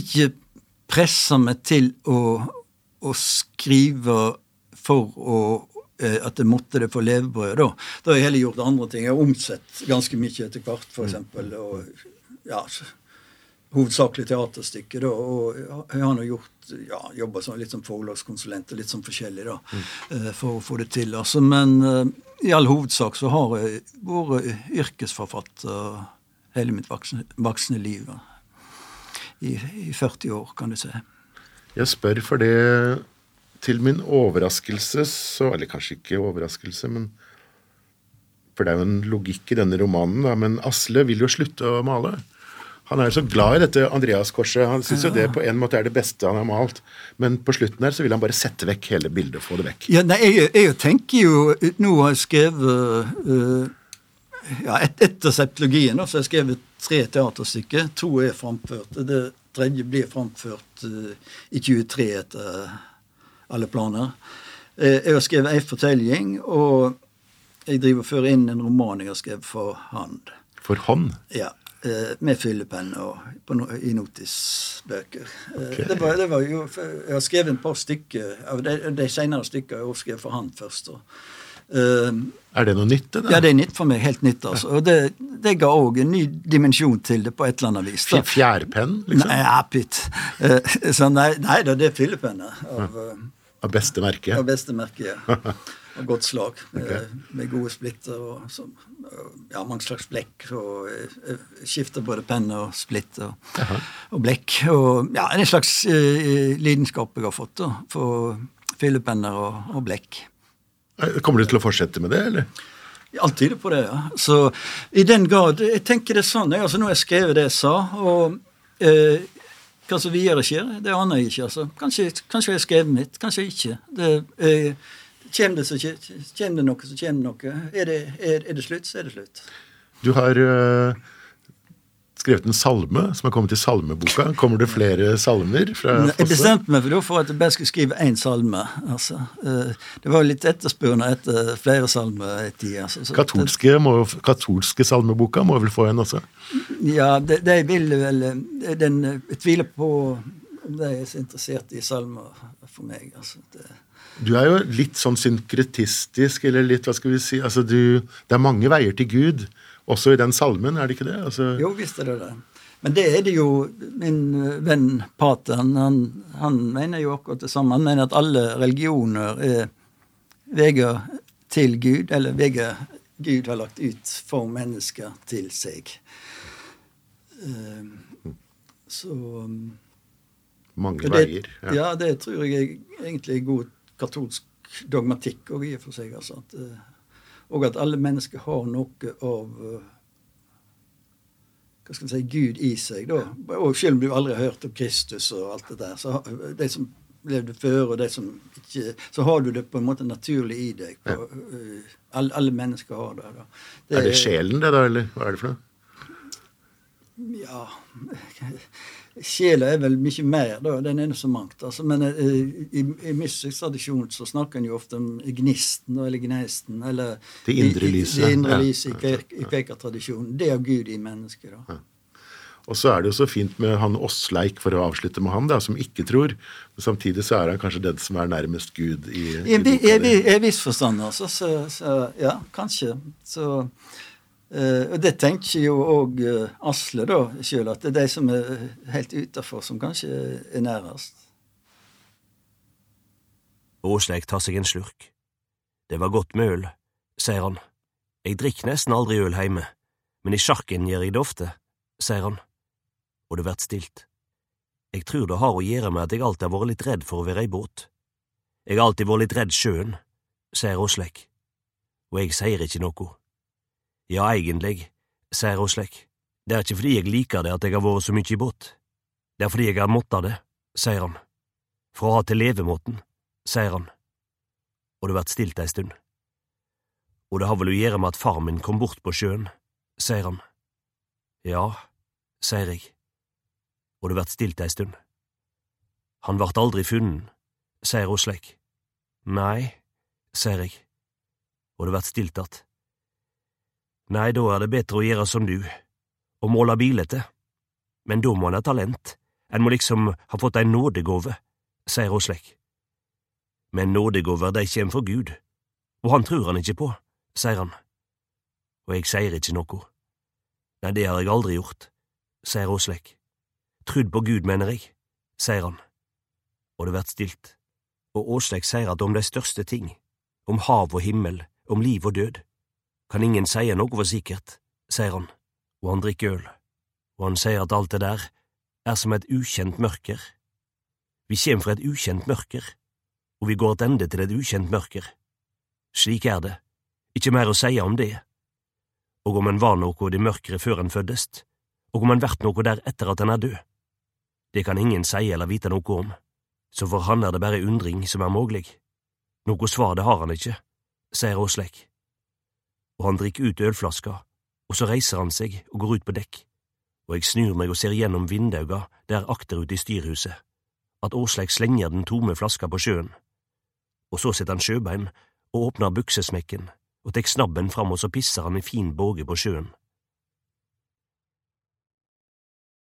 ikke presse meg til å, å skrive for å uh, at jeg måtte det for levebrød. Da. da har jeg heller gjort andre ting. Jeg har omsett ganske mye etter hvert, f.eks. Og ja, hovedsakelig teaterstykke. Da, og jeg har nå gjort ja, jobba litt som forlagskonsulent og litt sånn forskjellig da, mm. for å få det til. Altså, men uh, i all hovedsak så har jeg vært yrkesforfatter hele mitt voksne, voksne liv. I, I, 40 år, kan du si. Jeg spør for det til min overraskelse, så Eller kanskje ikke overraskelse, men For det er jo en logikk i denne romanen, da, men Asle vil jo slutte å male. Han er jo så glad i dette Andreas-korset. Han syns jo det på en måte er det beste han har malt. Men på slutten her så vil han bare sette vekk hele bildet. og Få det vekk. Ja, nei, jeg, jeg tenker jo Nå har jeg skrevet uh, ja, et, Etter septologien så har jeg skrevet tre teaterstykker. To er framført. Det tredje blir framført uh, i 23 etter alle planer. Uh, jeg har skrevet ei fortelling, og jeg driver og fører inn en roman jeg har skrevet for hånd. For hånd? Ja. Eh, med fyllepenn no, i notisbøker. Eh, okay. Det, var, det, var, jo, Jeg har skrevet et par stykker av de, de senere stykker jeg skrevet for han først. Og, uh, er det noe nytt? Det Ja, det er nytt for meg. Helt nytt. altså. Og det, det ga òg en ny dimensjon til det på et eller annet vis. Da. Fjærpenn, liksom? Nei, ja, pytt. Uh, så nei, nei da, det er fyllepenner. Av, av beste merke? Av beste merke, ja. Av godt slag. Okay. Med, gode splitter og så, ja, mange slags blekk. Og uh, skifter både penn og splitt og, og, blekk. Og ja, en slags uh, lidenskap jeg har fått da, for fyllepenner og, og blekk. Kommer du til å fortsette med det, eller? Alt tyder på det, ja. Så i den grad Jeg tenker det sånn. Jeg, altså, nå har jeg skrevet det jeg sa. og eh, hva som videre skjer, det aner jeg ikke. altså. Kanskje, kanskje jeg har skrevet mitt, kanskje ikke. Det, eh, Kommer det, så, kommer det noe, så kommer det noe. Er det, er, er det slutt, så er det slutt. Du har uh, skrevet en salme som har kommet i salmeboka. Kommer det flere salmer fra Fosse? Jeg bestemte meg for, for at jeg bare skulle skrive én salme. Altså. Uh, det var litt etterspørende etter flere salmer i tid. Altså. katolske, må, katolske salmeboka må vel få en også? Ja, de, de vil vel den, Jeg tviler på om de er så interessert i salmer for meg. altså. Det, du er jo litt sånn synkretistisk, eller litt, hva skal vi si altså du, Det er mange veier til Gud, også i den salmen, er det ikke det? Altså... Jo, visst er det det. Men det er det jo min venn Pateren. Han, han mener jo akkurat det samme. Han mener at alle religioner er veier til Gud, eller veier Gud har lagt ut for mennesker til seg. Uh, så Mange det, veier. Ja. ja, det tror jeg egentlig er god katolsk dogmatikk òg, i og for seg. Altså, at, eh, og at alle mennesker har noe av eh, hva skal vi si, Gud i seg. da. Og selv om du aldri har hørt om Kristus og alt det der, så de som levde før, og de som ikke Så har du det på en måte naturlig i deg. På, uh, alle, alle, mennesker har det. da. Det, er det sjelen, det, da, eller hva er det for noe? Ja Sjela er vel mye mer, da. Den er så mangt. Altså, men uh, i, i mystisk tradisjon så snakker en jo ofte om gnisten eller gneisten. Eller det indre lyset. Det indre lyset i, i pekertradisjonen. Det er Gud i mennesket. da. Ja. Og så er det jo så fint med han Åsleik, for å avslutte med han, da, som ikke tror. Men samtidig så er han kanskje den som er nærmest Gud i, i, I, i, i viss forstand, altså. Så, så, ja, kanskje. Så uh, Og det tenker jo òg uh, Asle, da, sjøl, at det er de som er helt utafor, som kanskje er nærmest. Åsleik tar seg en slurk. Det var godt med øl, sier han. Jeg drikker nesten aldri øl heime, men i sjarken gjør jeg det ofte, sier han og det blir stilt. Jeg tror det har å gjøre med at jeg alltid har vært litt redd for å være i båt. Jeg har alltid vært litt redd sjøen, sier Åsleik, og jeg sier ikke noe. Ja, egentlig, sier Roslek. det er ikke fordi jeg liker det at jeg har vært så mye i båt, det er fordi jeg har måttet det, sier han, for å ha til levemåten, sier han, og det vert stilt ei stund. Og det har vel å gjøre med at far min kom bort på sjøen, sier han. Ja, sier jeg og det vert stilt ei stund. Han vart aldri funnet, sier Roslek. Nei, sier jeg, og det vert stilt att. Nei, da er det bedre å gjøre som du, å måle bilete, men da må han ha talent, en må liksom ha fått ei nådegåve, sier Åslek. Men nådegåver, de kjem fra Gud, og han trur han ikke på, sier han. Og jeg sier ikke noe. Nei, det har jeg aldri gjort, sier Åslek. Trudd på Gud, mener jeg, sier han, og det vert stilt, og Åslek sier at om de største ting, om hav og himmel, om liv og død, kan ingen seie noe for sikkert, sier han, og han drikker øl, og han sier at alt det der er som et ukjent mørker. Vi kjem fra et ukjent mørker, og vi går attende til et ukjent mørker. Slik er det, ikke mer å seie om det. Og om en var noe i det mørkere før en føddest, og om en vert noe der etter at en er død, det kan ingen seie eller vite noe om, så for han er det bare undring som er mogleg. Noe svar det har han ikke, sier Åslek. Og han drikker ut ølflaska, og så reiser han seg og går ut på dekk, og jeg snur meg og ser gjennom vindauga der akterute i styrhuset, at Åsleik slenger den tomme flaska på sjøen. Og så setter han sjøbein og åpner buksesmekken og tek snabben fram og så pisser han i fin båge på sjøen.